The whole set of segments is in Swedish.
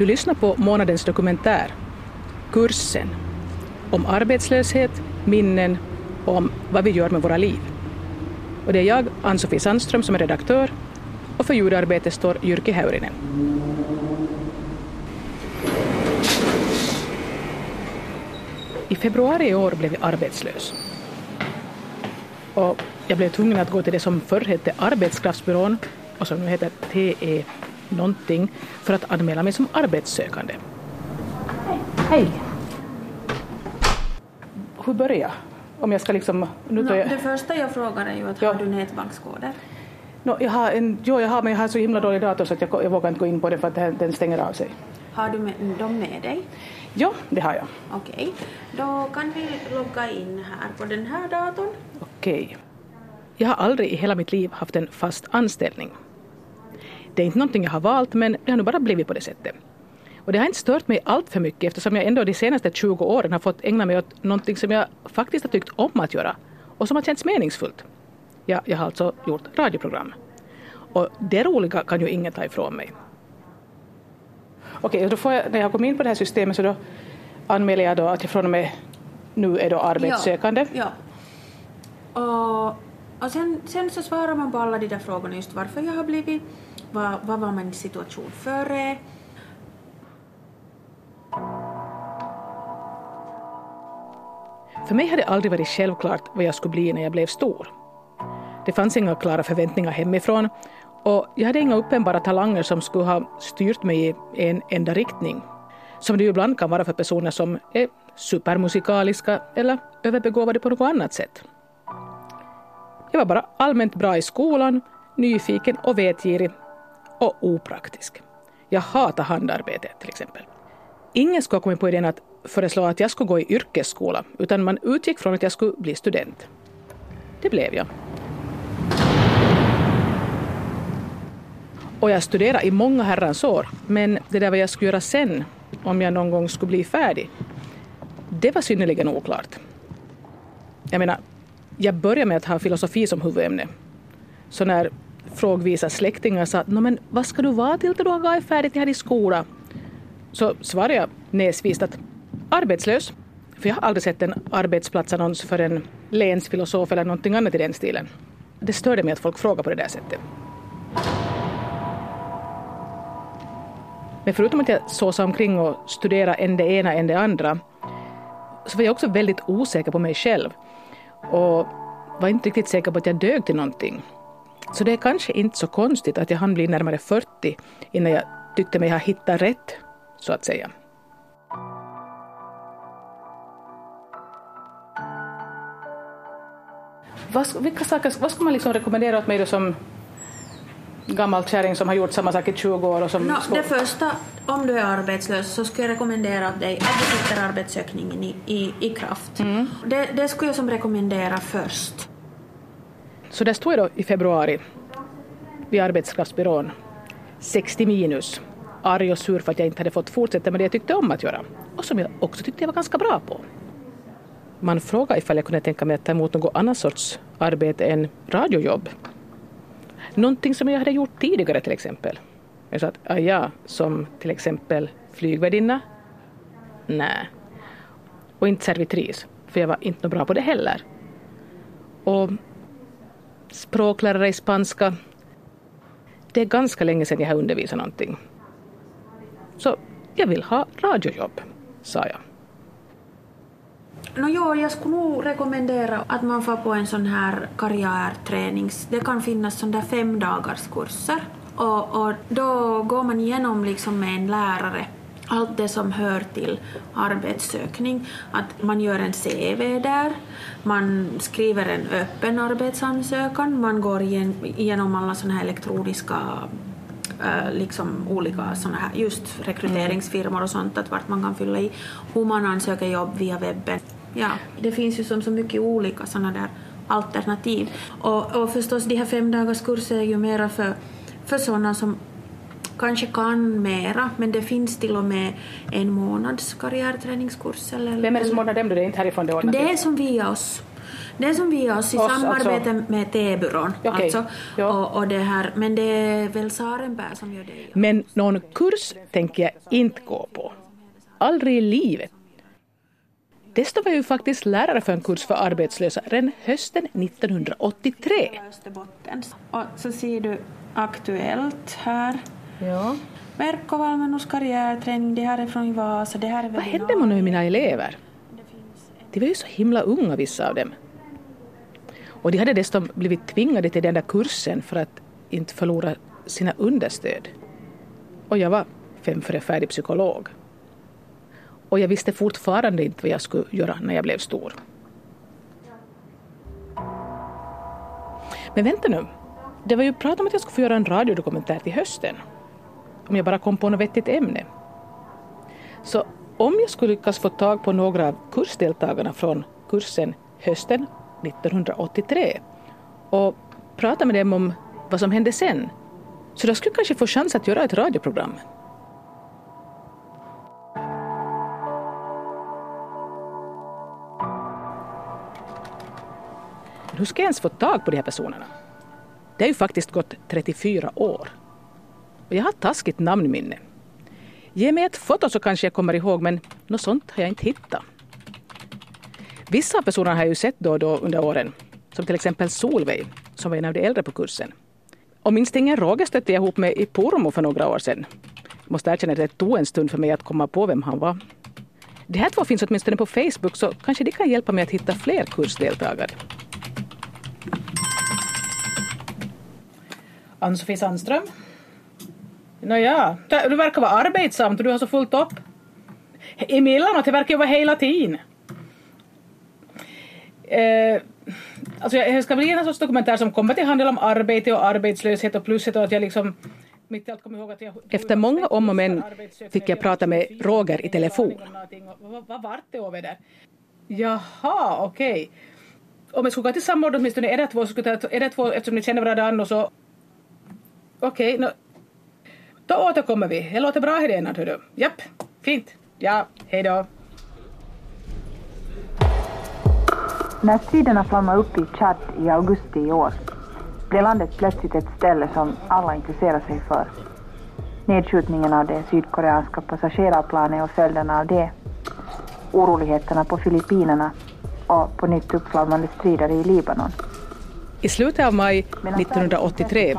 Du lyssnar på månadens dokumentär, Kursen, om arbetslöshet, minnen och om vad vi gör med våra liv. Och det är jag, Ann-Sofie Sandström, som är redaktör och för ljudarbetet står Jyrki Häyrinen. I februari i år blev jag arbetslös. Och jag blev tvungen att gå till det som förr hette Arbetskraftsbyrån och som nu heter TE någonting för att anmäla mig som arbetssökande. Hej! Hur börjar jag? Om jag ska liksom... Nu no, jag... Det första jag frågar är ju att ja. har du nätbankskoder? No, jag har en, jo, jag har, men jag har så himla dålig dator så att jag, jag vågar inte gå in på den för att den stänger av sig. Har du med, dem med dig? Ja, det har jag. Okej, okay. då kan vi logga in här på den här datorn. Okej. Okay. Jag har aldrig i hela mitt liv haft en fast anställning. Det är inte någonting jag har valt men det har nu bara blivit på det sättet. Och det har inte stört mig allt för mycket eftersom jag ändå de senaste 20 åren har fått ägna mig åt någonting som jag faktiskt har tyckt om att göra och som har känts meningsfullt. Ja, jag har alltså gjort radioprogram. Och det roliga kan ju ingen ta ifrån mig. Okej, då jag, när jag kom in på det här systemet så då anmäler jag då att jag från och med nu är då arbetssökande. Ja. ja. Och, och sen, sen så svarar man på alla de där frågorna just varför jag har blivit, vad, vad var min situation före, För mig hade det aldrig varit självklart vad jag skulle bli när jag blev stor. Det fanns inga klara förväntningar hemifrån och jag hade inga uppenbara talanger som skulle ha styrt mig i en enda riktning. Som det ju ibland kan vara för personer som är supermusikaliska eller överbegåvade på något annat sätt. Jag var bara allmänt bra i skolan, nyfiken och vetgirig och opraktisk. Jag hatar handarbete till exempel. Ingen skulle ha kommit på idén att föreslå att jag skulle gå i yrkesskola, utan man utgick från att jag skulle bli student. Det blev jag. Och jag studerade i många herrans år, men det där vad jag skulle göra sen, om jag någon gång skulle bli färdig, det var synnerligen oklart. Jag menar, jag började med att ha filosofi som huvudämne. Så när frågvisa släktingar sa att men vad ska du vara till du har gått färdigt här i skolan? Så svarade jag näsvist att arbetslös. För jag har aldrig sett en arbetsplatsannons för en länsfilosof eller någonting annat i den stilen. Det störde mig att folk frågar på det där sättet. Men förutom att jag såg omkring och studerade en det ena än det andra så var jag också väldigt osäker på mig själv och var inte riktigt säker på att jag dög till någonting. Så det är kanske inte så konstigt att jag hann bli närmare 40 innan jag tyckte mig ha hittat rätt, så att säga. Vad, vilka saker, vad ska man liksom rekommendera åt mig då som gammal kärring som har gjort samma sak i 20 år? Och som no, det första, om du är arbetslös så skulle jag rekommendera dig att du sätter arbetssökningen i, i, i kraft. Mm. Det, det skulle jag som rekommendera först. Så där stod jag då i februari vid Arbetskraftsbyrån, 60 minus, arg och sur för att jag inte hade fått fortsätta med det jag tyckte om att göra och som jag också tyckte jag var ganska bra på. Man frågade ifall jag kunde tänka mig att ta emot något annat sorts arbete än radiojobb. Någonting som jag hade gjort tidigare till exempel. Jag sa att ah, ja, som till exempel flygvärdinna? Nej. Och inte servitris, för jag var inte bra på det heller. Och språklärare i spanska. Det är ganska länge sedan jag har undervisat någonting. Så jag vill ha radiojobb, sa jag. No, jo, jag skulle nog rekommendera att man får på en sån här karriärtränings... Det kan finnas sån där fem dagars kurser och, och då går man igenom liksom med en lärare allt det som hör till arbetssökning. Att man gör en CV där, man skriver en öppen arbetsansökan, man går igenom alla såna här elektroniska äh, liksom olika såna här just rekryteringsfirmor och sånt, att vart man kan fylla i hur man ansöker jobb via webben. Ja, det finns ju som så mycket olika såna där alternativ. Och, och förstås de här fem dagars kurser är ju mera för, för sådana som kanske kan mera, men det finns till och med en månads karriärträningskurs. Eller, Vem är det som ordnar dem då? Det är inte härifrån det ordnar Det är som via oss. Det är som via oss i Oss, samarbete alltså. med T-byrån. Okej, Alltså, ja. och, och det här, men det är väl Sarenberg som gör det. ja. Men någon kurs tänker jag inte gå på. Aldrig i livet. Desto var ju faktiskt lärare för en kurs för arbetslösa redan hösten 1983. Österbottens. Och så ser du Aktuellt här. Ja. Verk och Valmennus karriärträning, det här är från Vasa, det här är Vad hände med nu mina elever? De var ju så himla unga vissa av dem. Och de hade dessutom blivit tvingade till den där kursen för att inte förlora sina understöd. Och jag var fem före färdig psykolog. Och jag visste fortfarande inte vad jag skulle göra när jag blev stor. Men vänta nu. Det var ju prat om att jag skulle få göra en radiodokumentär till hösten. Om jag bara kom på något vettigt ämne. Så om jag skulle lyckas få tag på några av kursdeltagarna från kursen hösten 1983 och prata med dem om vad som hände sen, så då skulle jag kanske få chans att göra ett radioprogram. Hur ska jag ens få tag på de här personerna? Det har ju faktiskt gått 34 år. Och jag har taskigt namnminne. Ge mig ett foto så kanske jag kommer ihåg, men något sånt har jag inte hittat. Vissa av personerna har jag ju sett då och då under åren, som till exempel Solveig, som var en av de äldre på kursen. Och minst ingen Roger stötte jag ihop med i Pormo för några år sedan. Jag måste erkänna att det tog en stund för mig att komma på vem han var. De här två finns åtminstone på Facebook, så kanske de kan hjälpa mig att hitta fler kursdeltagare. Ann-Sofie Sandström. Nåja, du verkar vara arbetsam och du har så fullt upp. Emellanåt, det verkar ju vara hela tiden. Eh, alltså jag ska bli en sorts dokumentär som kommer till handla om arbete och arbetslöshet och plusset och att jag liksom mitt i allt kommer ihåg att jag... Efter många om och men fick jag prata med Roger i telefon. Vad, vart det över där? Jaha, okej. Om jag skulle gå till samordna åtminstone är det två så skulle jag ta är det två eftersom ni känner varandra och så Okej, nå. Då återkommer vi. Det låter bra Helena, hördu. Japp, fint. Ja, hej då. När striderna flammade upp i Chad i augusti i år blev landet plötsligt ett ställe som alla intresserade sig för. Nedskjutningen av det sydkoreanska passagerarplanet och följderna av det, oroligheterna på Filippinerna och på nytt uppflammande strider i Libanon. I slutet av maj 1983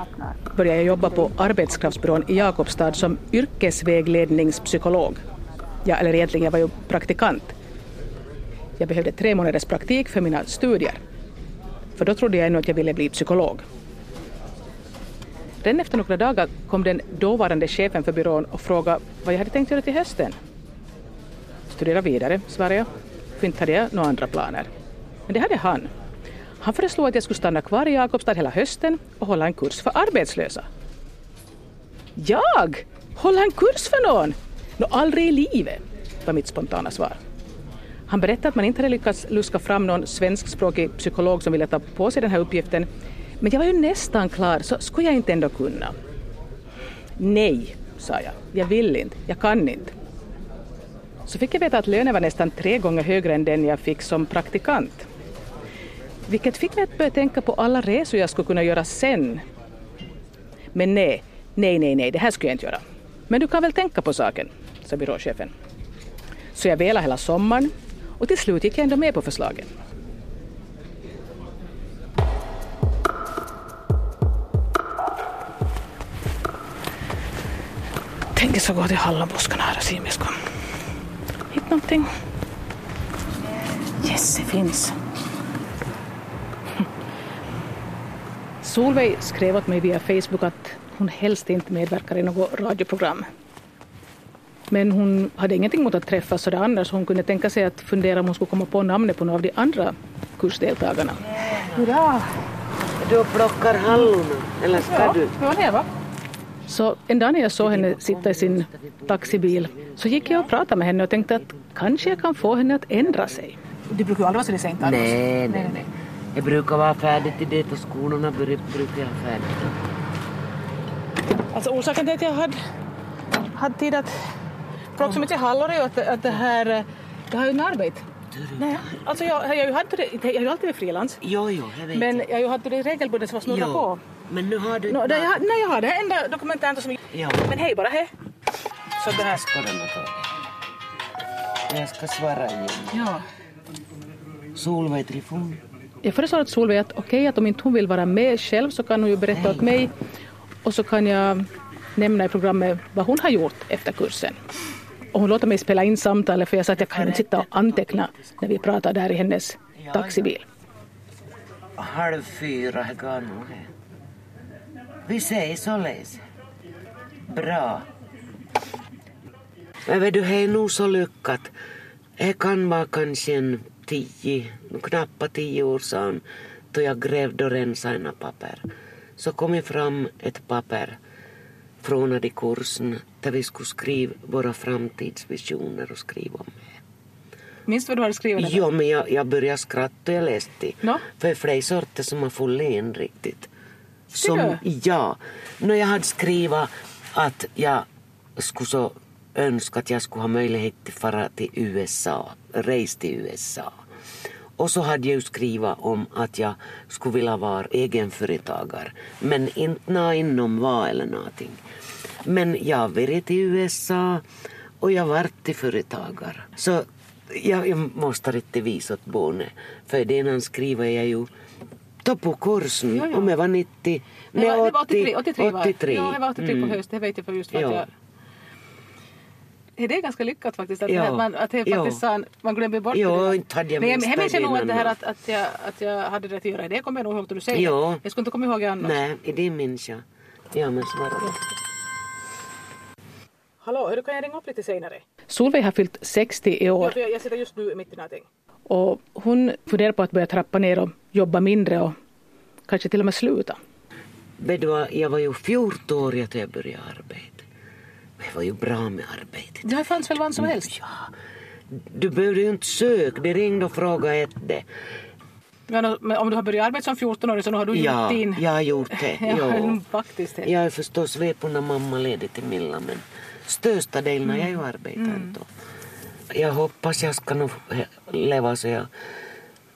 började jag jobba på arbetskraftsbyrån i Jakobstad som yrkesvägledningspsykolog. Ja, eller egentligen, jag var ju praktikant. Jag behövde tre månaders praktik för mina studier. För då trodde jag ännu att jag ville bli psykolog. Redan efter några dagar kom den dåvarande chefen för byrån och frågade vad jag hade tänkt göra till hösten. Studera vidare, svarade jag. För inte hade jag några andra planer. Men det hade han. Han föreslog att jag skulle stanna kvar i Jakobstad hela hösten och hålla en kurs för arbetslösa. Jag? Hålla en kurs för någon? Nå, aldrig i livet, var mitt spontana svar. Han berättade att man inte hade lyckats luska fram någon svenskspråkig psykolog som ville ta på sig den här uppgiften. Men jag var ju nästan klar, så skulle jag inte ändå kunna? Nej, sa jag. Jag vill inte. Jag kan inte. Så fick jag veta att lönen var nästan tre gånger högre än den jag fick som praktikant. Vilket fick mig att börja tänka på alla resor jag skulle kunna göra sen. Men nej, nej, nej, nej, det här skulle jag inte göra. Men du kan väl tänka på saken, sa byråchefen. Så jag velade hela sommaren och till slut gick jag ändå med på förslagen. Tänk så gå till hallonbuskarna här och se om jag ska hitta någonting. Yes, det finns. Solveig skrev åt mig via Facebook att hon helst inte medverkar i något radioprogram. Men hon hade ingenting mot att träffas sådär annars. Hon kunde tänka sig att fundera om hon skulle komma på namnet på några av de andra kursdeltagarna. Hurra! Du plockar hallon, eller ska du? Ja, det va? Så en dag när jag såg henne sitta i sin taxibil så gick jag och pratade med henne och tänkte att kanske jag kan få henne att ändra sig. Det brukar ju aldrig vara så sent annars. Nej, nej, nej. Jag brukar vara färdig till det och skolorna brukar jag ha färdigt. Alltså orsaken till att jag hade, hade tid att mycket hallon är ju att, att det här, eh, jag har ju en arbete. Nej, alltså jag, jag, hade det, jag har ju alltid varit frilans. Jo, jo, jag vet. Men jag har ju haft det regelbundet som har snurrat jo. på. Men nu har du... No, det, jag, nej, jag har det enda dokumentären som... Ja. Men hej bara, hej. Så det här... Skådarna tar det. Jag ska svara igen. Ja. Solveig telefon. Jag föreslår att Solveig att okej, att om inte hon vill vara med själv så kan hon ju berätta åt mig och så kan jag nämna i programmet vad hon har gjort efter kursen. Och hon låter mig spela in samtalet för jag sa att jag kan inte sitta och anteckna när vi pratar där i hennes taxibil. Halv fyra nog här. Vi säger således. Bra. Men vet du, det är nog så lyckat. Det kan vara kanske en tio, knappa tio år sedan då jag grävde och rensade ena papper. Så kom det fram ett papper från de kursen där vi skulle skriva våra framtidsvisioner och skriva om det. Minns du vad du hade skrivit? Jo, men jag, jag började skratta och jag läste. Nå? För flera sorter som har fått in riktigt. Ser ja. När jag hade skrivit att jag skulle så önska att jag skulle ha möjlighet att fara till USA, resa till USA. Och så hade jag ju skrivit om att jag skulle vilja vara egenföretagare. Men inte nå inom vad eller någonting. Men jag har varit till USA och jag varit till företagare. Så jag, jag måste inte visa åt Bone. För det han skriver jag ju då på kursen Jo, jo. om jag var 90. Nej, det var 83. 83, var. 83. Ja, det var 83 på Mm. höst. Det vet jag för just för att Ja. jag... Ja, Det är ganska lyckat faktiskt. Att, Ja. det här, man, att det Ja. faktiskt sa, man glömmer bort Jo, det. inte hade jag Men jag, jag minns nog att det här att, att, jag, att jag hade rätt att göra det kommer jag nog ihåg när du säger Jo. det. Jag skulle inte komma ihåg det annars. Nej, i det minns jag. Ja, men svara. Hallå, hur kan jag ringa upp lite senare? Solveig har fyllt 60 i år Jag, jag sitter just nu mitt i någonting. och hon funderar på att börja trappa ner och jobba mindre och kanske till och med sluta. Vet du vad, jag var ju 14 år då jag började arbeta. Det var ju bra med arbetet. Det fanns väl vad som helst? Ja, du behövde ju inte söka, de ringde och frågade det. Ja, nå, men om du har börjat arbeta som 14-åring så har du Ja, gjort din... jag har gjort det. Ja, faktiskt. det. Jag är förstås vepuna mamma ledig till Milla men största delen har jag ju arbetat ändå. Jag hoppas jag ska nog he- leva så jag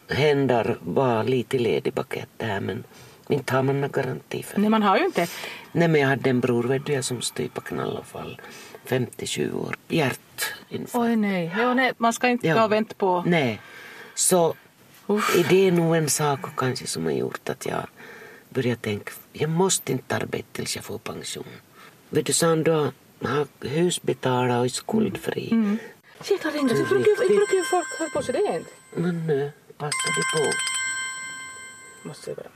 händer var lite ledig bakett här men inte har man någon garanti för det. Nej, man har ju inte. Nej men jag hade en bror vet du, jag som stupade knallafall 57 år. Hjärtinfarkt. Oj nej. Jo, nej, man ska inte Ja. och vänta på... Nej. Så är det nog en sak kanske som har gjort att jag började tänka, jag måste inte arbeta tills jag får pension. Vet du, Sandra, ha hus betalat och är skuldfri. Mm. Shit, har ringt. Det brukar ju- folk höra på inte. Men nu passar det på. Måste bara.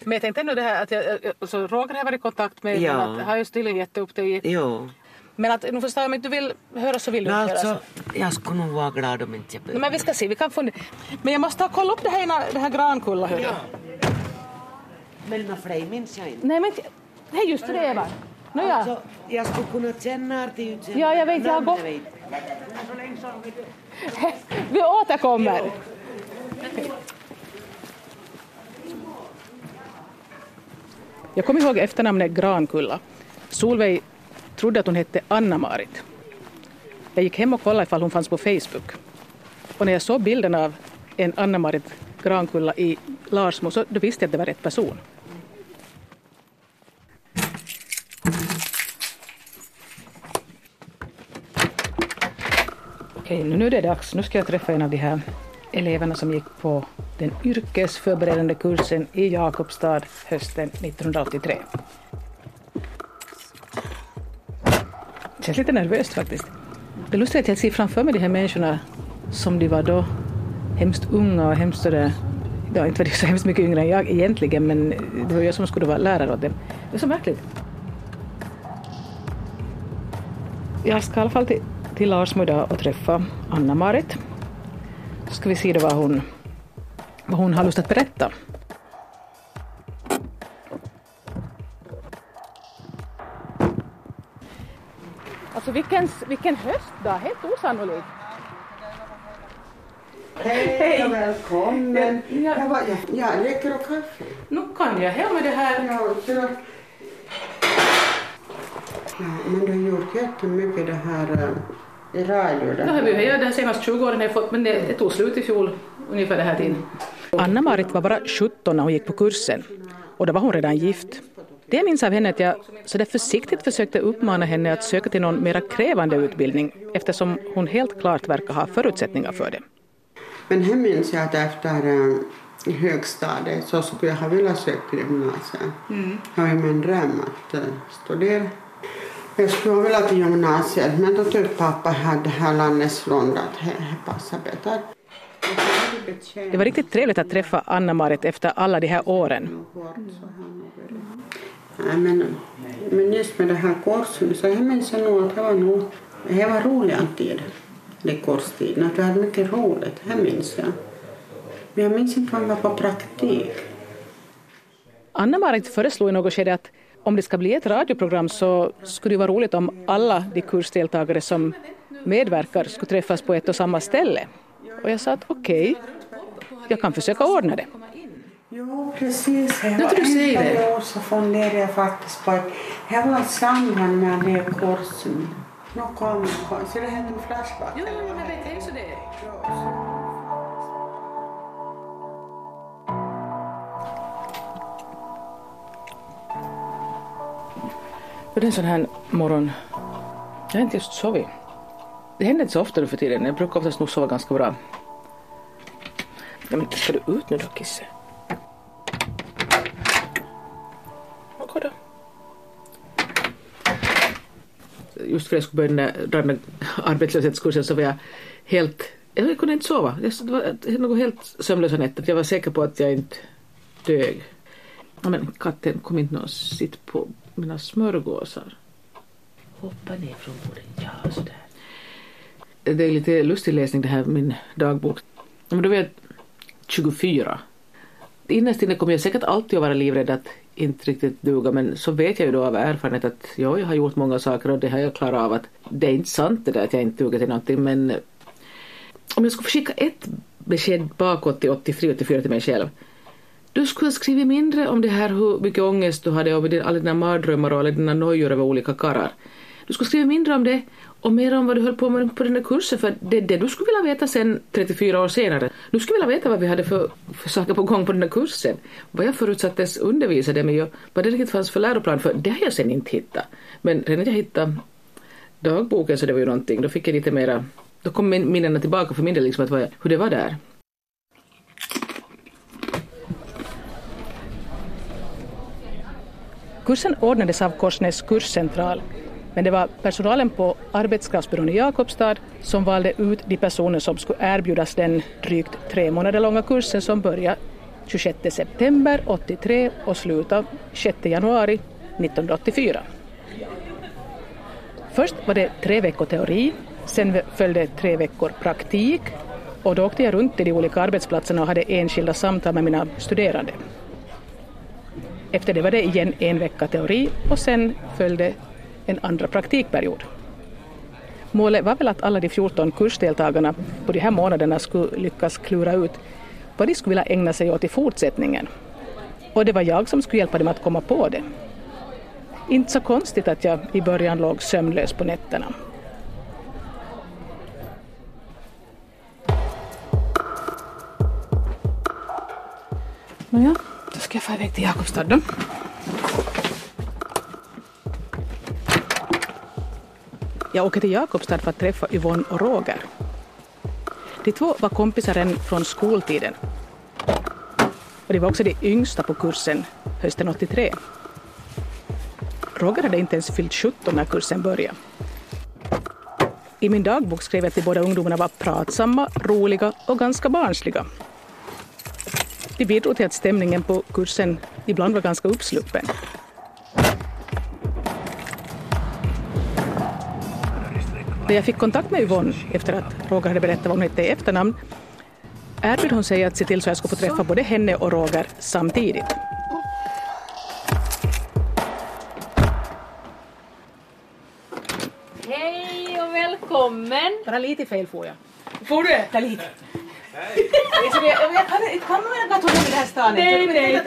Men jag tänkte ändå det här att jag, alltså Roger har varit i kontakt med Ja. att har just tydligen gett upp dig. Jo. Men att nu förstår jag om inte du vill höra så vill du No, inte höra. alltså, jag skulle nog vara glad om inte jag Nej, behövde. men vi ska se, vi kan få Men jag måste ha kolla upp det här, innan- det här Grankulla. hörru. Men några fler minns jag inte. Nej men hej just det Eva. Nåja. Alltså, jag skulle kunna känna utseendet. Ja, jag vet, jag har gått- Vi återkommer. Jag kommer ihåg efternamnet Grankulla. Solveig trodde att hon hette Anna-Marit. Jag gick hem och kollade ifall hon fanns på Facebook. Och när jag såg bilden av en Anna-Marit Grankulla i Larsmo så då visste jag att det var rätt person. Okej, nu är det dags. Nu ska jag träffa en av de här eleverna som gick på den yrkesförberedande kursen i Jakobstad hösten 1983. Det känns lite nervöst faktiskt. Det lustiga är att jag ser framför mig de här människorna som de var då. Hemskt unga och hemskt sådär... Ja, inte var de så hemskt mycket yngre än jag egentligen, men det var jag som skulle vara lärare åt dem. Det är så märkligt. Jag ska i alla fall till, till Larsmo idag och träffa Anna-Marit. Ska vi se då vad hon, vad hon har lust att berätta. Alltså vilken, vilken höstdag, helt osannolikt. Hej och välkommen. Ja. Jag, var, jag, jag räcker och kaffe. Nu kan jag hem med det här. Ja, så. ja, men du har gjort jättemycket det här. Eh, i radio. Nu har vi ju de senaste 20 åren har fått, men det, det tog slut i fjol ungefär det här tiden. Anna-Marit var bara 17 när hon gick på kursen och då var hon redan gift. Det jag minns av henne att jag så där försiktigt försökte uppmana henne att söka till någon mera krävande utbildning eftersom hon helt klart verkar ha förutsättningar för det. Men här minns jag att efter eh, högstadiet så skulle jag ha velat söka till gymnasiet. Mm. Jag har ju min dröm att uh, studera. Jag skulle velat till gymnasiet men då tyckte pappa det här landets Lund att det passar bättre. Det var riktigt trevligt att träffa Anna-Marit efter alla de här åren. Ja, men, men just med det här kursen så jag minns jag nog att det var nog det var roliga tid, det kurstiden. Att vi hade mycket roligt, det minns jag. Men jag minns inte vad vi var på praktik. Anna-Marit föreslog i något skede att om det ska bli ett radioprogram så skulle det vara roligt om alla de kursdeltagare som medverkar skulle träffas på ett och samma ställe. Och jag sa att okej, okay, jag kan försöka ordna det. Jo, precis. Det var du säger det. så funderade jag faktiskt på att det var i samband med den här kursen. Nu kom, så det hette en flashback. Jo, jag vet, det är så det För det är en sån här morgon. Jag har inte just sovit. Det händer inte så ofta nu för tiden. Jag brukar oftast nog sova ganska bra. Ja, men ska du ut nu då, Kisse? gå då. Just för att jag skulle börja den med arbetslöshetskursen så var jag helt... Jag kunde inte sova. Det var något helt sömnlösa nätter. Jag var säker på att jag inte dög. Ja, men katten kom inte någon sitt på mina smörgåsar. Hoppa ner från bordet. Ja, sådär. Det är lite lustig läsning det här, min dagbok. Men då var jag 24. Innerst inne kommer jag säkert alltid att vara livrädd att inte riktigt duga men så vet jag ju då av erfarenhet att ja, jag har gjort många saker och det har jag klarat av att det är inte sant det där att jag inte duger till någonting men om jag skulle få skicka ett besked bakåt till 83-84 till mig själv du skulle ha skrivit mindre om det här hur mycket ångest du hade och alla dina mardrömmar och alla dina nojor över olika karlar. Du skulle skriva mindre om det och mer om vad du höll på med på den där kursen för det är det du skulle vilja veta sen 34 år senare. Du skulle vilja veta vad vi hade för, för saker på gång på den där kursen. Vad jag förutsattes undervisa dig med vad det riktigt fanns för läroplan för det har jag sen inte hittat. Men redan när jag hittade dagboken så det var ju någonting, då fick jag lite mera, då kom minnena tillbaka för min del liksom att vad, hur det var där. Kursen ordnades av Korsnäs kurscentral men det var personalen på arbetskraftsbyrån i Jakobstad som valde ut de personer som skulle erbjudas den drygt tre månader långa kursen som började 26 september 83 och slutade 6 januari 1984. Först var det tre veckor teori, sen följde tre veckor praktik och då åkte jag runt till de olika arbetsplatserna och hade enskilda samtal med mina studerande. Efter det var det igen en vecka teori och sen följde en andra praktikperiod. Målet var väl att alla de 14 kursdeltagarna på de här månaderna skulle lyckas klura ut vad de skulle vilja ägna sig åt i fortsättningen. Och det var jag som skulle hjälpa dem att komma på det. Inte så konstigt att jag i början låg sömnlös på nätterna. Nåja, ska jag få iväg till Jakobstad då. Jag åker till Jakobstad för att träffa Yvonne och Roger. De två var kompisar än från skoltiden. Och de var också de yngsta på kursen hösten 83. Roger hade inte ens fyllt 17 när kursen började. I min dagbok skrev jag att de båda ungdomarna var pratsamma, roliga och ganska barnsliga. Det bidrog till att stämningen på kursen ibland var ganska uppsluppen. När jag fick kontakt med Yvonne efter att Roger hade berättat vad hon hette i efternamn erbjöd hon sig att se till så jag skulle få träffa både henne och Roger samtidigt. Hej och välkommen! Bara lite fel får jag. Får du? Ja, lite. Nog inte ta med det här stanet. Nej, nej.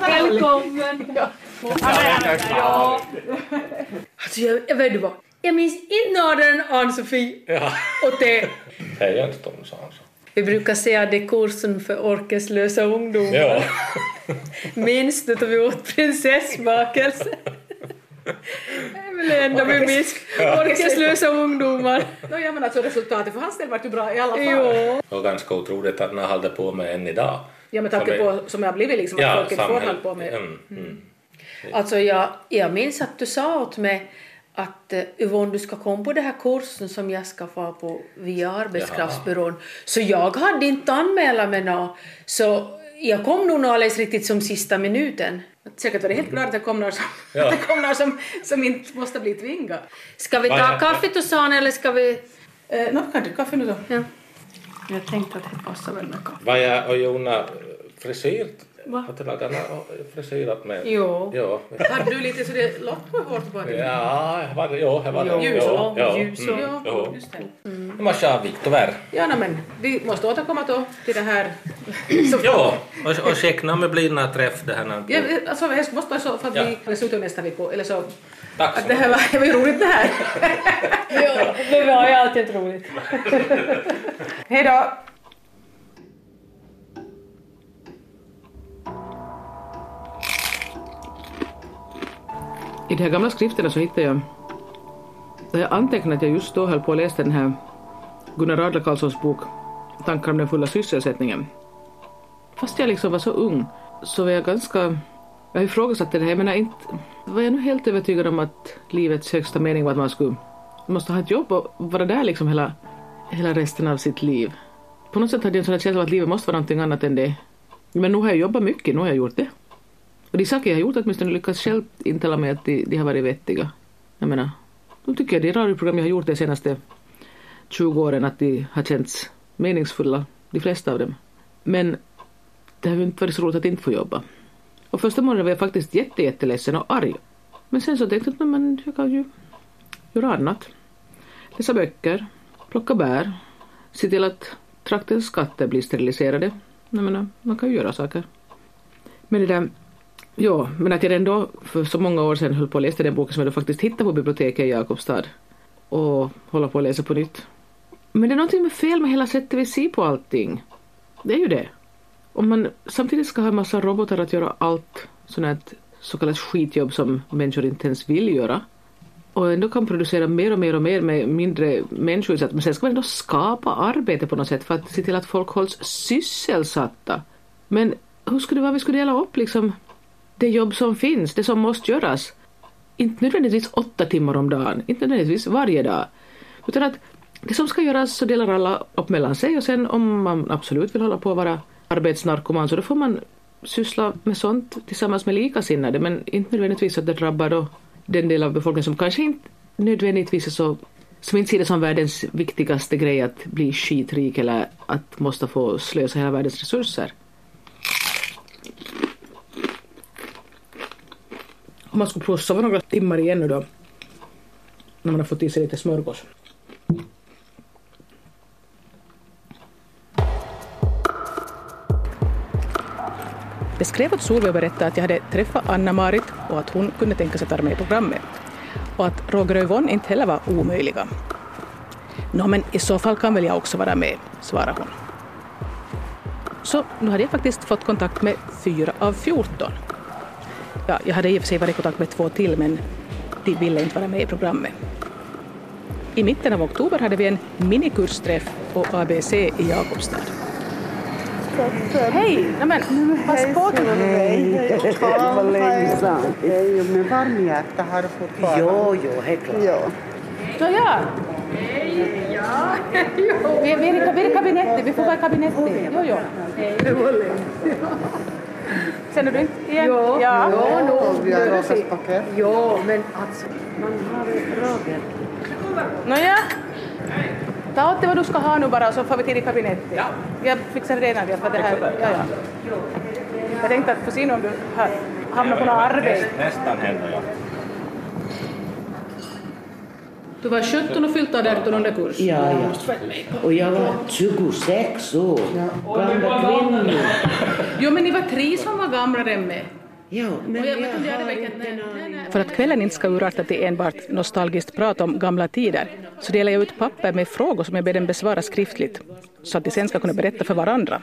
Välkommen! Ja. Ja. Alltså, jag, jag vet du vad? Jag minns inte någon Ann-Sofie Ja. och det. Är Jönstånd, sa han så. Vi brukar säga att det är kursen för orkeslösa ungdomar. Ja. Minns du då vi åt prinsessbakelse? Det det enda vi minns. Orkeslösa ungdomar. No, ja, men alltså resultatet för hans del var ju bra i alla fall. Jo. Och ganska otroligt att han håller på med än idag. Ja, med tanke på som jag har blivit liksom, att folk inte får hålla på med. Mm, mm. Alltså jag, jag minns att du sa åt mig att eh, Yvonne, du ska komma på den här kursen som jag ska få på via arbetskraftsbyrån. Så jag hade inte anmält mig nå. Så jag kom nog alldeles riktigt som sista minuten. Säkert var det helt klart att det kom någon som, Ja. att det kom någon som, som inte måste bli tvingad. Ska vi ta Vad är- kaffet och san eller ska vi... Eh, Nå, kan du kaffe nu då? Ja. Jag tänkte att det passar väl med kaffe. Jag och Jona frisyr? Va? Något frisyrat med? Jo. Ja. Hade du lite så det lockade hårt på dig? Ja, jag var det. Jo, jag var det. Ljus Jo, och ja, ljus och- mm, Ja, jo. just det. Nu måste jag ha vikt, tyvärr. Ja, no, men vi måste återkomma då till det här. Ja, och, och checka med blir några träff det här. Ja, alltså, jag måste bara så för att Ja. vi dessutom nästa vecka. Eller så, Tack att så det här var, det var ju roligt det här. Ja, det var ju alltid roligt. Hej då! I de här gamla skrifterna så hittade jag där jag antecknade att jag just då höll på att läsa den här Gunnar Adler-Karlssons bok Tankar om den fulla sysselsättningen. Fast jag liksom var så ung så var jag ganska... Jag ifrågasatte det här. Jag menar inte... Var jag nu helt övertygad om att livets högsta mening var att man skulle måste ha ett jobb och vara där liksom hela, hela resten av sitt liv. På något sätt hade jag en sån här känsla av att livet måste vara någonting annat än det. Men nu har jag jobbat mycket, nu har jag gjort det. Och de saker jag har gjort har jag åtminstone lyckats själv intala mig att de, de har varit vettiga. Jag menar, då tycker jag de radioprogram jag har gjort de senaste 20 åren att de har känts meningsfulla, de flesta av dem. Men det har ju inte varit så roligt att inte få jobba. Och första månaden var jag faktiskt jätte, jätteledsen och arg. Men sen så tänkte jag att men jag kan ju göra annat. Läsa böcker, plocka bär, se till att traktens skatter blir steriliserade. Jag menar, man kan ju göra saker. Men det där, ja, men att jag ändå för så många år sedan höll på att läsa den boken som jag då faktiskt hittade på biblioteket i Jakobstad och håller på att läsa på nytt. Men det är någonting med fel med hela sättet vi ser på allting. Det är ju det. Om man samtidigt ska ha en massa robotar att göra allt sånt här så kallat skitjobb som människor inte ens vill göra och ändå kan producera mer och mer och mer med mindre människoinsats. Men sen ska man ändå skapa arbete på något sätt för att se till att folk hålls sysselsatta. Men hur skulle det vara vi skulle dela upp liksom det jobb som finns, det som måste göras? Inte nödvändigtvis åtta timmar om dagen, inte nödvändigtvis varje dag. Utan att det som ska göras så delar alla upp mellan sig och sen om man absolut vill hålla på att vara arbetsnarkoman så då får man syssla med sånt tillsammans med likasinnade men inte nödvändigtvis att det drabbar då den del av befolkningen som kanske inte nödvändigtvis är så som inte ser det som världens viktigaste grej att bli skitrik eller att måste få slösa hela världens resurser. Man skulle prova sova några timmar igen nu då när man har fått i sig lite smörgås. Jag skrev åt Solveig och berättade att jag hade träffat Anna-Marit och att hon kunde tänka sig att vara med i programmet. Och att Roger och Yvonne inte heller var omöjliga. Nå, men i så fall kan väl jag också vara med, svarade hon. Så nu hade jag faktiskt fått kontakt med fyra av 14. Ja, jag hade i och för sig varit i kontakt med två till, men de ville inte vara med i programmet. I mitten av oktober hade vi en minikursträff på ABC i Jakobstad. Hej! Nämen, pass på till Vad längesamt. Hej, med varmhjärta har du fortfarande. Jo, jo, helt klart. Ja. Såja! Vi, vi, är i, kabinettet, vi får vara i kabinettet. Jo, jo. Känner du inte igen? Jo, ja. Och vi har paket. Jo, men alltså, man har Roger. Nåja. Ta åt dig vad du ska ha nu bara så får vi till i kabinettet. Ja. Jag fixar det när vi för det här. Ja, ja. Jag tänkte att få se om du har hamnat på något arbete. Nästan händer jag. Du var 17 och fyllt 18 under kurs. Ja, ja. Och jag var 26 år. Gamla kvinnor. Jo, men ni var tre som var gamla än mig. Ja, men jag- jag har inte. För att kvällen inte ska urarta till enbart nostalgiskt prat om gamla tider så delar jag ut papper med frågor som jag ber dem besvara skriftligt så att de sen ska kunna berätta för varandra.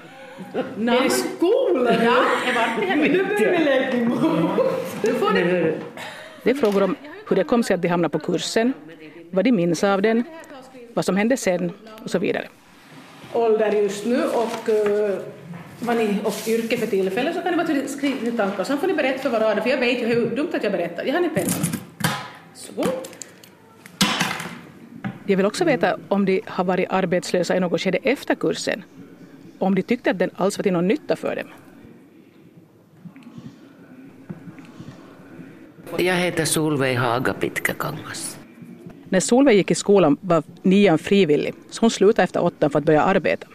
Är det skolan? Ja, jag var inte hemma. Det är frågor om hur det kom sig att de hamnade på kursen, vad de minns av den, vad som hände sen och så vidare. ålder just nu och uh, vad ni och yrke för tillfället så kan ni bara skriva ner tankar. Sen får ni berätta för varandra för jag vet ju hur dumt att jag berättar. Jag har ni pennan. Så. Jag vill också veta om de har varit arbetslösa i något skede efter kursen och om de tyckte att den alls var till någon nytta för dem. Jag heter Solveig Haga Pitkäkangas. När Solveig gick i skolan var nian frivillig, så hon slutade efter åttan för att börja arbeta.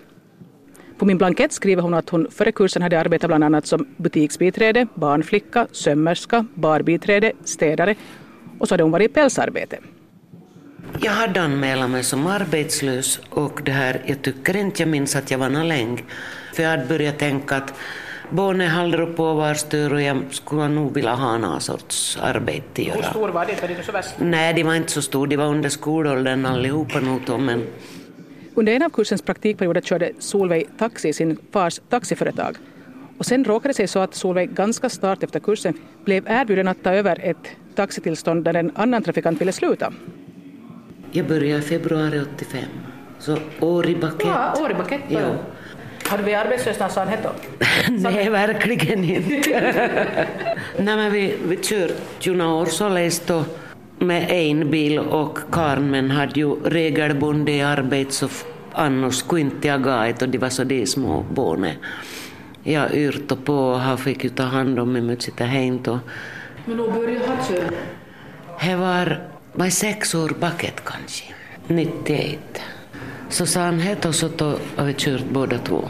På min blankett skriver hon att hon före kursen hade arbetat bland annat som butiksbiträde, barnflicka, sömmerska, barbiträde, städare och så hade hon varit i pälsarbete. Jag hade anmält mig som arbetslös och det här, jag tycker inte jag minns att jag var länge. För jag hade börjat tänka att barnen håller på att vara större och jag skulle nog vilja ha någon sorts arbete göra. stor var det? Var det så värst? Nej, de var inte så stora, de var under skolåldern allihopa nog då, men Under en av kursens praktikperioder körde Solveig taxi i sin fars taxiföretag. Och sen råkade det sig så att Solveig ganska snart efter kursen blev erbjuden att ta över ett taxitillstånd där en annan trafikant ville sluta. jag började i februari 85. Så år i bakett. Ja, år i. Ja. Har du blivit arbetslös när han hette? Nej, verkligen inte. Nej, men vi, vi kört ju några år således då med en bil och Carmen hade ju regelbundet arbete så annars skulle inte jag gå och det var så de små barnen. Jag yrte på och han fick ju ta hand om mig mycket hem då. Men nu börjar han köra. Det var, var sex år bakåt kanske, 91. Så sa han hett och så har vi kört båda två.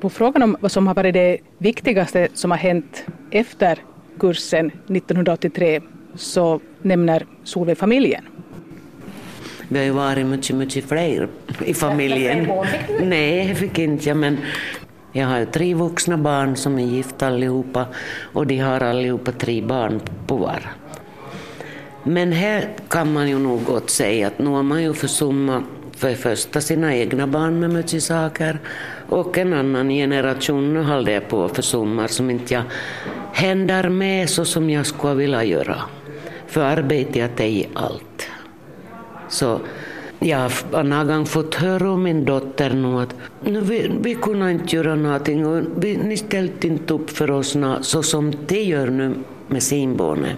På frågan om vad som har varit det viktigaste som har hänt efter kursen 1983 så nämner Solveig familjen. Vi har ju varit mycket, mycket fler i familjen. Nej, det fick inte jag, men jag har ju tre vuxna barn som är gifta allihopa och de har allihopa tre barn på var. Men här kan man ju nog gott säga att nu har man ju försummat för det första sina egna barn med mycket saker och en annan generation nu håller jag på att försumma som inte jag händer med så som jag skulle vilja göra. För arbetet är i allt. Så jag har någon gång fått höra om min dotter nu att nu, vi, vi kunde inte göra någonting och vi, ni ställde inte upp för oss nå, så som de gör nu med sin bonne.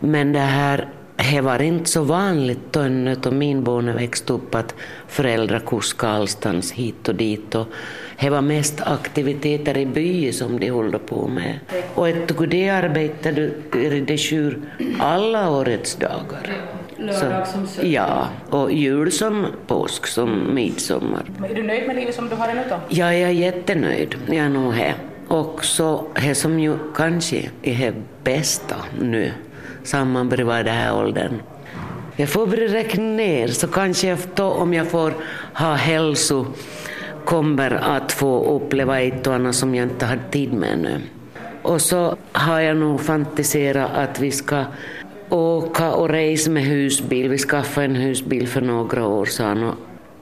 Men det här det var inte så vanligt då då min bonne växte upp att föräldrar kuskade allstans hit och dit. Och det var mest aktiviteter i byn som de höll på med. Och ett det arbetade de sju alla årets dagar. Lördag som söndag. Ja, och jul som påsk som midsommar. Är du nöjd med livet som du har det nu då? Ja, jag är jättenöjd. Jag är nog här. Och så det som ju kanske är det bästa nu, sammanbredvid den här åldern. Jag får börja räkna ner så kanske jag då, om jag får ha hälso kommer att få uppleva ett och annat som jag inte har tid med nu. Och så har jag nog fantiserat att vi ska åka och resa med husbil. Vi skaffade en husbil för några år sedan. Och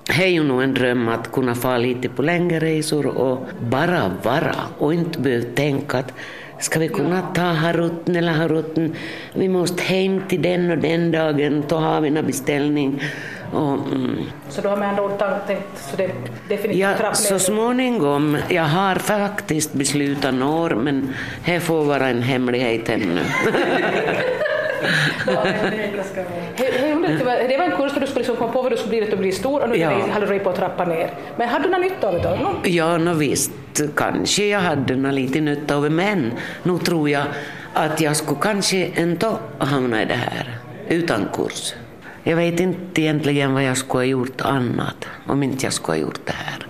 det är ju nog en dröm att kunna få lite på längre resor och bara vara och inte behöva tänka att ska vi kunna ta harutten eller harutten, vi måste hem till den och den dagen, då har vi en beställning. Och, mm, Så då har man ändå tänkt så det definitivt Ja, så småningom. Jag har faktiskt beslutat år, men det får vara en hemlighet ännu. Det, var, en kurs där du skulle liksom komma på vad du skulle bli, att du blir stor och nu Ja. hade du dig på att trappa ner. Men hade du någon nytta av det då? Nå- Ja, nå visst, kanske jag hade nå lite nytta av det, men nu tror jag att jag skulle kanske ändå hamna i det här, utan kurs. Jag vet inte egentligen vad jag skulle ha gjort annat om inte jag skulle ha gjort det här.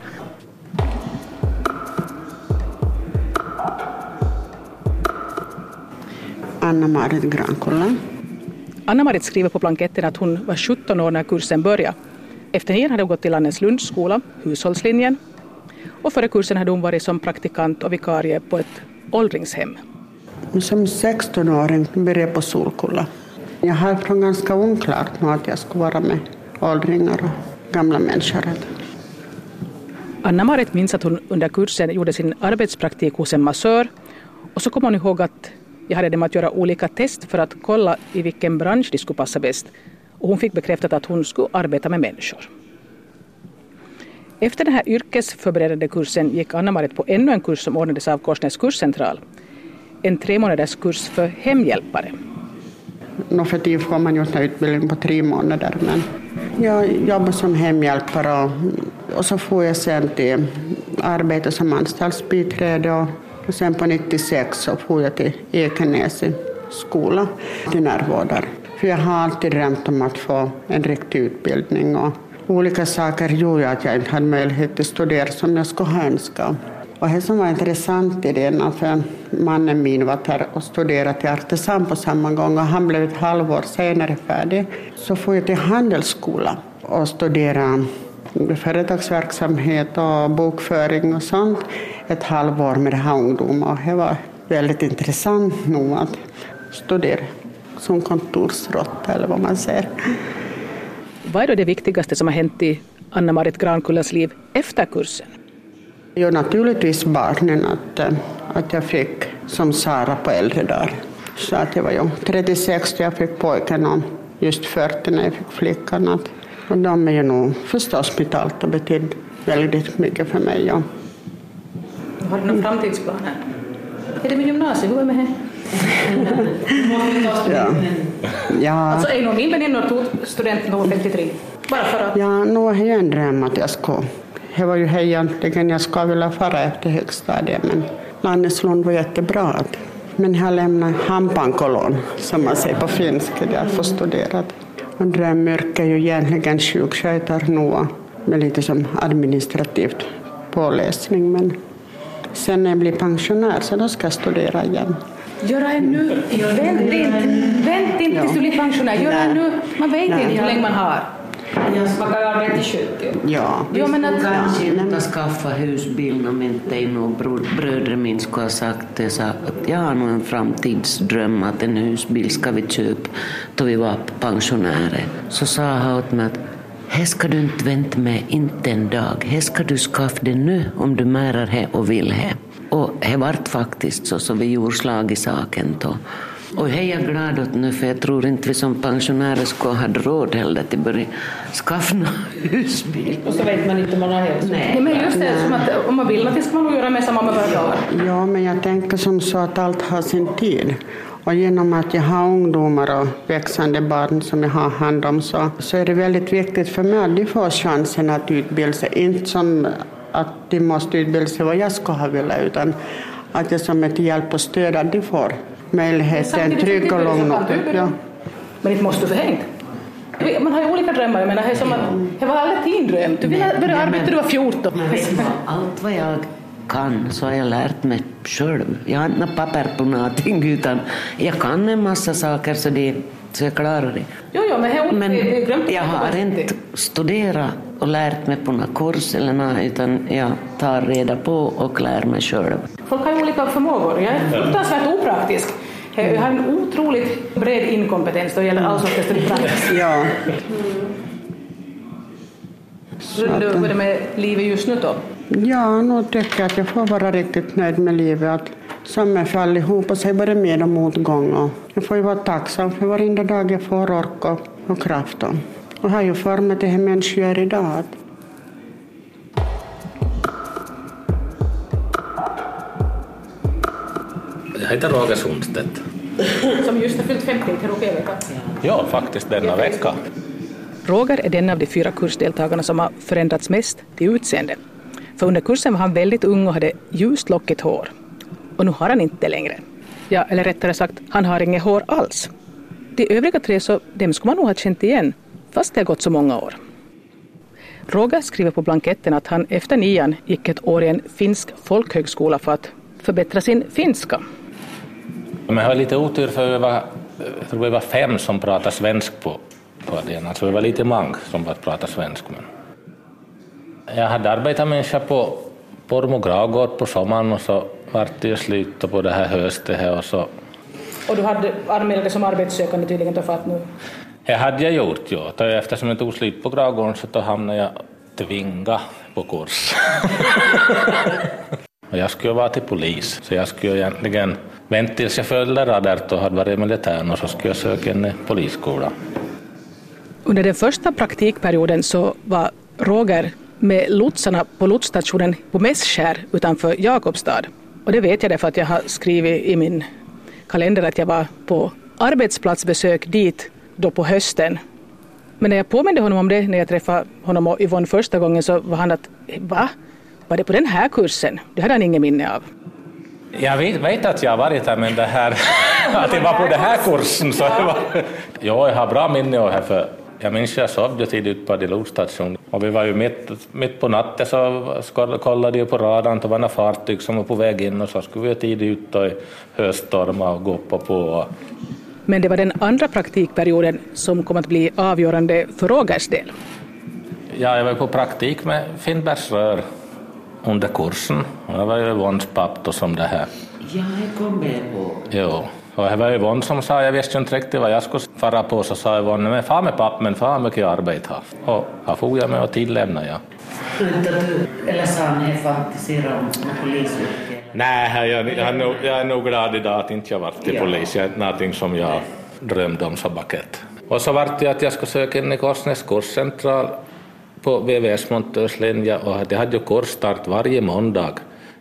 Anna-Marit Grankolla. Anna-Marit skriver på blanketten att hon var 17 år när kursen började. Efter nian hade hon gått till Landens Lundsskola, hushållslinjen. Och före kursen hade hon varit som praktikant och vikarie på ett åldringshem. Som 16-åring började jag på Solkulla. Jag har från ganska oklart nu att jag skulle vara med åldringar och gamla människor. Anna-Marit minns att hon under kursen gjorde sin arbetspraktik hos en massör och så kom hon ihåg att jag hade dem att göra olika test för att kolla i vilken bransch de skulle passa bäst och hon fick bekräftat att hon skulle arbeta med människor. Efter den här yrkesförberedande kursen gick Anna-Marit på ännu en kurs som ordnades av Korsnäs kurscentral. En tre månaders kurs för hemhjälpare. Nå för tiden får man ju en utbildning på tre månader men jag jobbade som hemhjälpare och, och så får jag sen till arbete som anstaltsbiträde och, och sen på 96 så får jag till Ekenäs skola till närvårdare. För jag har alltid drömt om att få en riktig utbildning och olika saker gjorde att jag inte hade möjlighet att studera som jag skulle ha önskat. Och det som var intressant i det, för mannen min var där och studerade till artisan på samma gång och han blev ett halvår senare färdig. Så får jag till handelsskola och studera företagsverksamhet och bokföring och sånt ett halvår med de här ungdomarna. Och det var väldigt intressant nog att studera som kontorsråtta eller vad man säger. Vad är då det viktigaste som har hänt i Anna-Marit Grankullas liv efter kursen? Jo, naturligtvis barnen, att, eh, att jag fick som Sara på äldre dagar. Så att jag var ju 36 då jag fick pojken och just 40 när jag fick flickan. Att, och de är ju nog förstås mitt allt och betydde väldigt mycket för mig. Ja. Har du några framtidsplaner? Är det med gymnasiet? Hur är det med ja. ja. Alltså en av mina väninnor tog studenten när hon var 53. Bara för att... Ja, nu är det en dröm att jag ska. Det var ju här egentligen jag ska vilja fara efter högstadiet men Lanneslund var jättebra. Men jag lämnat hampankolon som man säger på finska, där jag får studera. Och drömyrke är ju egentligen sjukskötare nu med lite som administrativt påläsning men sen när jag blir pensionär så då ska jag studera igen. Göra en nu. Vänt inte, vänt inte tills du blir pensionär. Göra en nu. Man vet inte hur länge man har. Man kan ju arbeta till 70. Ja. Jo, men att, Kanske inte skaffa husbil om inte någon bröder min skulle ha sagt det. Så att jag har nog en framtidsdröm att en husbil ska vi köpa då vi var pensionärer. Så sa han åt mig att här ska du inte vänta med inte en dag. Här ska du skaffa det nu om du märar det och vill det. Och det vart faktiskt så, så vi gjorde slag i saken då. Och det är jag glad åt nu, för jag tror inte vi som pensionärer skulle ha råd heller till att börja skaffa husbil. Och så vet man inte om man har hälsa. Nej, men just det, som att om man vill någonting ska man nog göra med samma bara dagar. Ja, men jag tänker som så att allt har sin tid. Och genom att jag har ungdomar och växande barn som jag har hand om så, så är det väldigt viktigt för mig att de får chansen att utbilda sig. Inte som att de måste utbilda sig vad jag ska ha velat utan att jag som ett hjälp och stöd att de får möjlighet till en trygg och lugn ja. Men inte måste du förhängt. Man har ju olika drömmar. Jag menar, det, är som att, det var aldrig din dröm. Du ville börja arbeta när du var 14. Men vet du vad? Allt vad jag kan så har jag lärt mig själv. Jag har inte papper på någonting utan jag kan en massa saker så, det, så jag klarar det. Jo, jo, men, Men jag har inte studerat och lärt mig på någon kurs eller något utan jag tar reda på och lär mig själv. Folk har ju olika förmågor. Jag är fruktansvärt opraktisk. Jag har en otroligt bred inkompetens då det gäller all sorters praktiskt. Ja. Hur är det med livet just nu då? Ja, nu tycker jag att jag får vara riktigt nöjd med livet. Att som är för allihopa så är både med och motgång. Och jag får ju vara tacksam för varenda dag jag får ork och, och kraft. Och, och har ju format det här människor gör idag. Jag heter Roger Sundstedt. Som just har fyllt 50 till Rogerveckan. Ja, faktiskt denna vecka. Roger är den av de fyra kursdeltagarna som har förändrats mest till utseende. För under kursen var han väldigt ung och hade ljust lockigt hår. Och nu har han inte längre. Ja, eller rättare sagt, han har inget hår alls. De övriga tre, så dem skulle man nog ha känt igen, fast det har gått så många år. Roger skriver på blanketten att han efter nian gick ett år i en finsk folkhögskola för att förbättra sin finska. Men jag har lite otur för var, jag tror vi var fem som pratade svensk på, på den. Alltså vi var lite många som pratade svensk. Men jag hade arbetat människa på, Pormo Gravgård på sommaren och så vart det slut på det här höstet och så Och du hade anmält dig som arbetssökande tydligen till fatt nu. Det hade jag gjort, ja. Då Eftersom jag tog slut på Gravgården så då hamnade jag tvinga på kurs. och jag skulle vara till polis, så jag skulle egentligen vänta tills jag följde radert och hade varit i militären och så skulle jag söka en polisskola. Under den första praktikperioden så var Roger med lotsarna på lotsstationen på Mässkär utanför Jakobstad. Och det vet jag därför att jag har skrivit i min kalender att jag var på arbetsplatsbesök dit då på hösten. Men när jag påminde honom om det, när jag träffade honom och Yvonne första gången, så var han att va? Var det på den här kursen? Det hade han inget minne av. Jag vet, vet att jag har varit där, men det här, att det var på den här kursen så det var... Ja, jag har bra minne av det, för jag minns jag sov ju tidigt på Adilostation och vi var ju mitt, mitt på natten så kollade jag på radarn, det var några fartyg som var på väg in och så skulle vi tidigt ut och höstorma och gå på. på. Men det var den andra praktikperioden som kom att bli avgörande för Rogers del. Ja, jag var på praktik med Finnbergs rör under kursen. Det var ju Yvonnes papp som det här. Ja, jag kom med på. Jo. Och det var Yvonne som sa, jag visste inte riktigt vad jag skulle fara på, så sa Yvonne, men far med papp, men far mycket arbete haft. Och här får jag med och tillämna jag. Eller sa han fantiserade om polisyrket? Nej, jag, jag, är nog, jag är nog glad idag att inte jag varit till polis. Det är någonting som jag drömde om som bakett. Och så vart det att jag skulle söka in i Korsnäs kurscentral på VVS montörslinje och det hade ju kursstart varje måndag.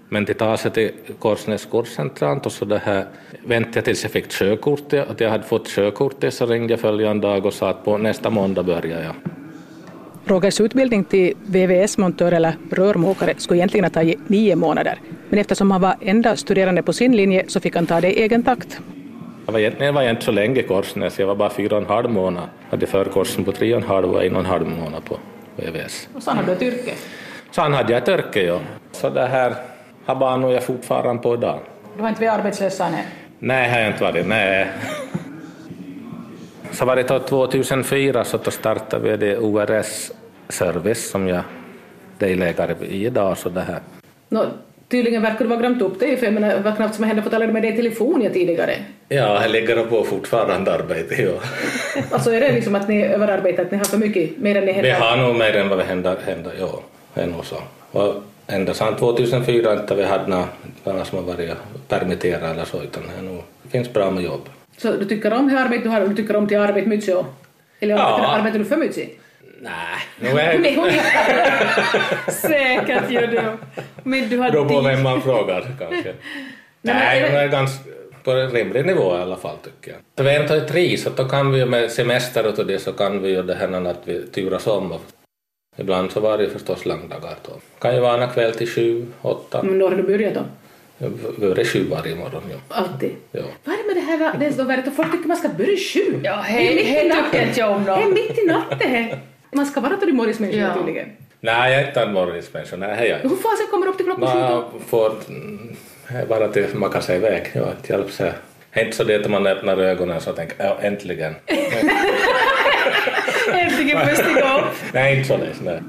Men till ta sig till Korsnäs kurscentral och så det här väntade jag tills jag fick körkortet. Att jag hade fått körkortet så ringde jag följande dag och sa att på nästa måndag börjar jag. Rogers utbildning till VVS-montör eller rörmokare skulle egentligen ha tagit nio månader. Men eftersom han var enda studerande på sin linje så fick han ta det i egen takt. Jag var, egentligen var jag inte så länge i Korsnäs, jag var bara fyra och en halv månad. Jag hade förkursen på tre och en halv och en och en halv månad på VVS. Och så hade du ett yrke? Sen hade jag ett yrke, ja. Så det här har bara nog jag fortfarande på idag. Du har inte varit arbetslös än? Nej, har jag inte varit. Nej. Så var det 2004 så då startade vi det ORS Service som jag delägare i idag. Så det här. No, tydligen verkar du ha glömt upp det, för jag menar, vad knappt som hände på talade med dig i telefon jag tidigare. Ja, jag ligger på fortfarande arbete. Ja. alltså är det liksom att ni överarbetar, att ni har för mycket, mer än ni händer? Vi har nog mer än vad vi händer, händer ja. Det är nog så. Och ända sedan 2004 inte vi hade några som har varit permitterade eller så, utan det, nog, det finns bra med jobb. Så du tycker om det arbete du har du tycker om att arbeta mycket? Eller ja. arbetar du för mycket? Nej, nu är Nej, Säkert gör du. Men du har Beror på vem man frågar kanske. Nej, det är ganska på en rimlig nivå i alla fall tycker jag. När vi ändå är tre så då kan vi ju med semester och det så kan vi ju det här att vi turas om. Ibland så var det förstås långdagar då. Kan ju vara en kväll till sju, åtta. Men då har du börjat då? Börjar sju varje morgon. Ja. Alltid? Ja. Vad är det med det här? Det är så att folk tycker man ska börja sju. Ja, hej, tycker inte jag om Det är mitt i natten. Man ska vara till morgonsmänniska ja. tydligen. Nej, jag är inte en morgonsmänniska. Nej, hej, Hur fasen kommer du upp till klockan sju då? får bara till man kan se iväg. Ja, det hjälps. Är inte så det att man öppnar ögonen så tänker ja, äntligen. äntligen får jag stiga upp. Nej, inte så lätt. Nej.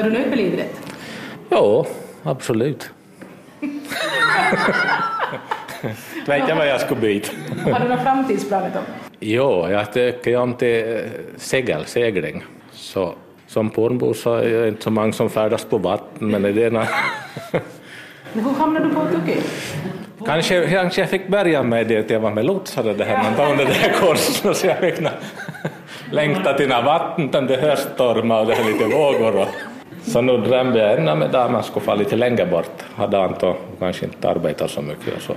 är du nöjd med livet? Ja, absolut. vet jag vad jag skulle byta. Har du några framtidsplaner då? Jo, jag tycker om till segel, segling. Så som pornbo så är det inte så många som färdas på vatten, men det är Men hur hamnade du på Tuki? Kanske, kanske jag fick börja med det att jag var med lotsare det här, men under det här kursen så jag fick längta till när vattnet, det höststormar och det är lite vågor. Och, så nu drömde jag ännu med att man skulle få lite längre bort. Hade Anton kanske inte arbetat så mycket och så.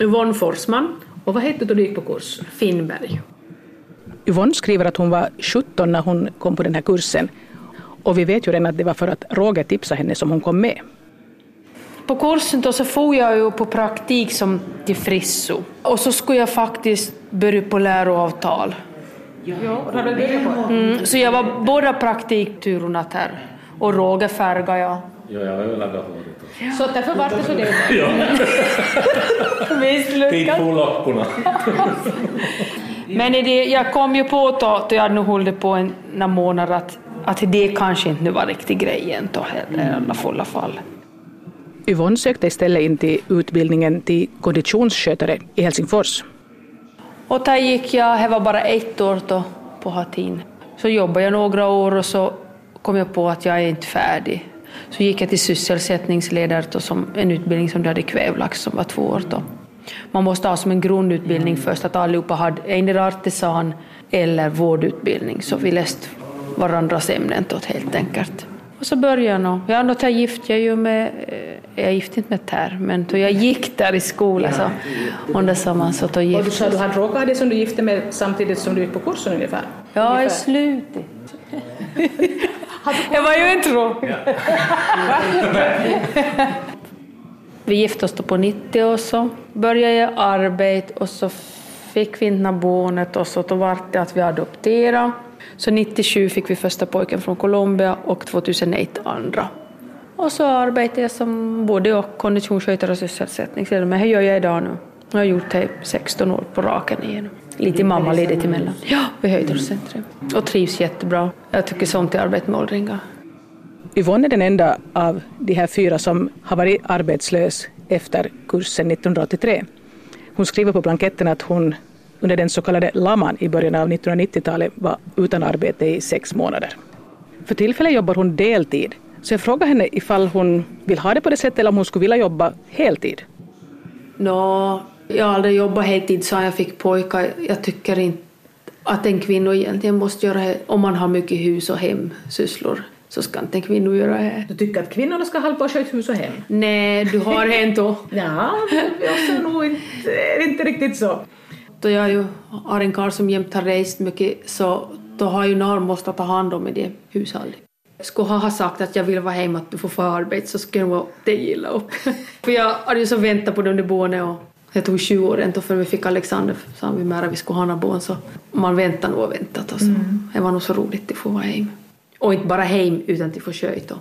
Yvonne Forsman. Och vad hette du gick på kurs? Finnberg. Yvonne skriver att hon var 17 när hon kom på den här kursen. Och vi vet ju redan att det var för att Roger tipsade henne som hon kom med. På kursen då så får jag ju på praktik som till Frisso. Och så skulle jag faktiskt börja på läroavtal. Ja. Mm, så jag var båda praktikturerna där. Och Roger färgade jag. Ja, jag har ju lagat håret. Ja. Så därför var det så det Ja. Visst, Tid på lockorna. Men det, jag kom ju på då, då jag nu hållit på en, några månader att, att det kanske inte nu var riktigt grejen då heller i alla fall. Yvonne sökte istället in till utbildningen till konditionsskötare i Helsingfors. Och där gick jag, det var bara ett år då på Hatin. Så jobbade jag några år och så kom jag på att jag är inte färdig. Så gick jag till sysselsättningsledare då, som en utbildning som du hade i Kvävlax som var två år då. Man måste ha som en grundutbildning först att allihopa hade en artisan eller vårdutbildning så vi läste varandras ämnen då helt enkelt. Och så började jag nog. Ja, då gift jag ju med, eh, jag är gift inte med Tär, men då jag gick där i skolan så under sommaren så då Och gift du sa du hade råkat det som du gifte med samtidigt som du gick på kursen ungefär? Ja, i slutet. Jag var ju inte råkig. Vi gifte oss då på 90 och så började jag arbeta och så fick vi inte barnet och så då var det att vi adopterade. Så 97 fick vi första pojken från Colombia och 2001 andra. Och så arbetade jag som både och konditionsskötare och sysselsättningsledare, men det gör jag idag nu. Jag har gjort det i 16 år på raken igen. Lite mammaledigt emellan. Ja, vid Höjdhållscentrum. Och trivs jättebra. Jag tycker sånt är arbete med åldringar. Yvonne är den enda av de här fyra som har varit arbetslös efter kursen 1983. Hon skriver på blanketten att hon under den så kallade laman i början av 1990-talet var utan arbete i sex månader. För tillfället jobbar hon deltid, så jag frågar henne ifall hon vill ha det på det sättet eller om hon skulle vilja jobba heltid. Nå, jag har aldrig jobbat heltid så jag fick pojkar. Jag tycker inte att en kvinna egentligen måste göra det. Om man har mycket hus och hemsysslor så ska inte en kvinna göra det. Du tycker att kvinnorna ska hålla på och sköta hus och hem? Nej, du har hänt då. Ja, jag ser nog inte, inte riktigt så. Då jag ju har en karl som jämt har rest mycket så då har ju någon måste ta hand om i det hushållet. Skulle ha sagt att jag vill vara hemma att du får få arbete så skulle jag det gilla upp. För jag hade ju så väntat på det under boende och det tog 20 år ändå för vi fick Alexander sa vi med att vi skulle ha barn så man väntar nog och väntat och så. Det var nog så roligt att få vara hem. Och inte bara hem utan till få sköta.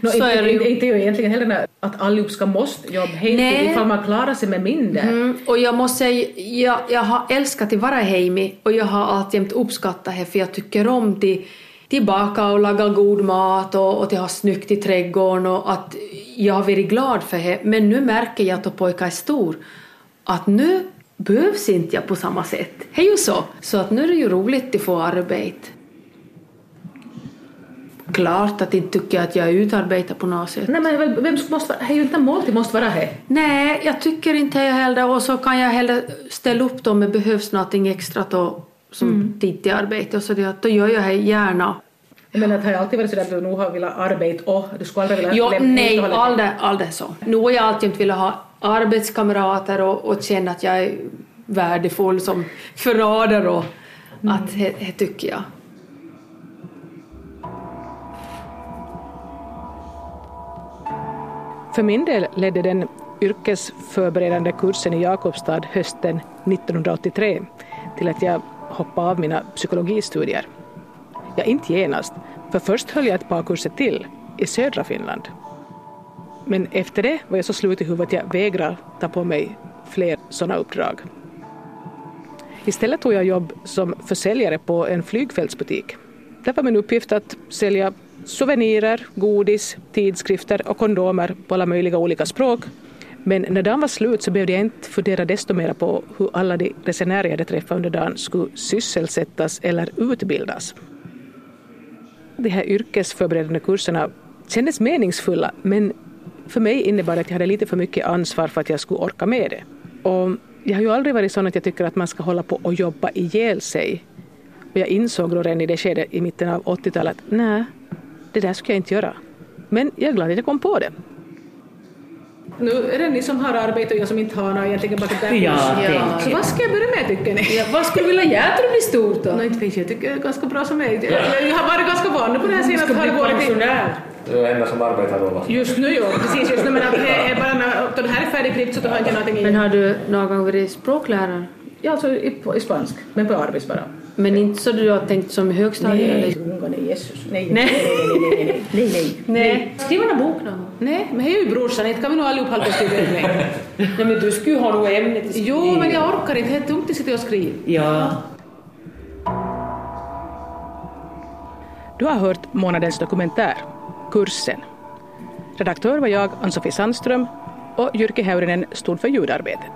No, Så inte, är det ju. inte, inte ju egentligen heller att allihop ska måste jobba heltid ifall man klarar sig med mindre. Mm, och jag måste säga, jag, jag har älskat att vara hemma och jag har alltid uppskattat det för jag tycker om till till baka och laga god mat och, och till ha snyggt i trädgården och att jag har varit glad för det. Men nu märker jag att pojkar är stor att nu behövs inte jag på samma sätt. Det är ju så. Så att nu är det ju roligt att få arbete. Klart att inte tycker jag att jag är utarbetad på något sätt. Nej men vem- måste vara, det är ju inte måltid måste vara här. Nej, jag tycker inte jag heller. Och så kan jag heller ställa upp om det behövs någonting extra då, som Mm. tid till arbete. Och så det, då gör jag det gärna. Menar att det har alltid varit så att du nog har velat arbeta och du skulle aldrig vilja Jo, lämna nej, aldrig, aldrig så. Nu har jag alltid velat ha arbetskamrater och, och känna att jag är värdefull som förrädare och att det, det tycker jag. För min del ledde den yrkesförberedande kursen i Jakobstad hösten 1983 till att jag hoppade av mina psykologistudier. Ja, inte genast, för först höll jag ett par kurser till i södra Finland. Men efter det var jag så slut i huvudet att jag vägrade ta på mig fler sådana uppdrag. Istället tog jag jobb som försäljare på en flygfältsbutik. Där var min uppgift att sälja souvenirer, godis, tidskrifter och kondomer på alla möjliga olika språk. Men när dagen var slut så behövde jag inte fundera desto mer på hur alla de resenärer jag hade träffat under dagen skulle sysselsättas eller utbildas. De här yrkesförberedande kurserna kändes meningsfulla men för mig innebar det att jag hade lite för mycket ansvar för att jag skulle orka med det. Och jag har ju aldrig varit sån att jag tycker att man ska hålla på och jobba ihjäl sig. Och jag insåg då redan i det skedet i mitten av 80-talet att nej, det där skulle jag inte göra. Men jag är glad att jag kom på det. Nu är det ni som har arbete och jag som inte har något egentligen bara där. Ja, det- Så vad ska jag börja med tycker ni? Ja, vad skulle du vilja göra till det blir stort då? Nej, inte vet jag. Jag tycker det är ganska bra som jag Jag jag har varit ganska van på det här senaste halvåret. Du det är det enda som arbetar då va? Just nu ja, precis. Just nu, men att det är bara när det här är färdigklippt så då har jag inte någonting i. Men har du någon gång varit språklärare? Ja, alltså i, i spansk, men på arbets bara. Men inte så du har tänkt som i? Nej, eller? nej, Jesus. Nej, nej, nej, nej, nej, nej, nej. Skriv en bok då. Nej, men det är ju brorsan, inte kan vi nog allihop hålla på och skriva Nej, men du skulle ju ha något ämne till skriva. Jo, men jag orkar inte, det är tungt att sitta och skriva. Ja. Du har hört månadens dokumentär Kursen. Redaktör var jag, Ann-Sofie Sandström, och Jyrki Häyrinen stod för ljudarbetet.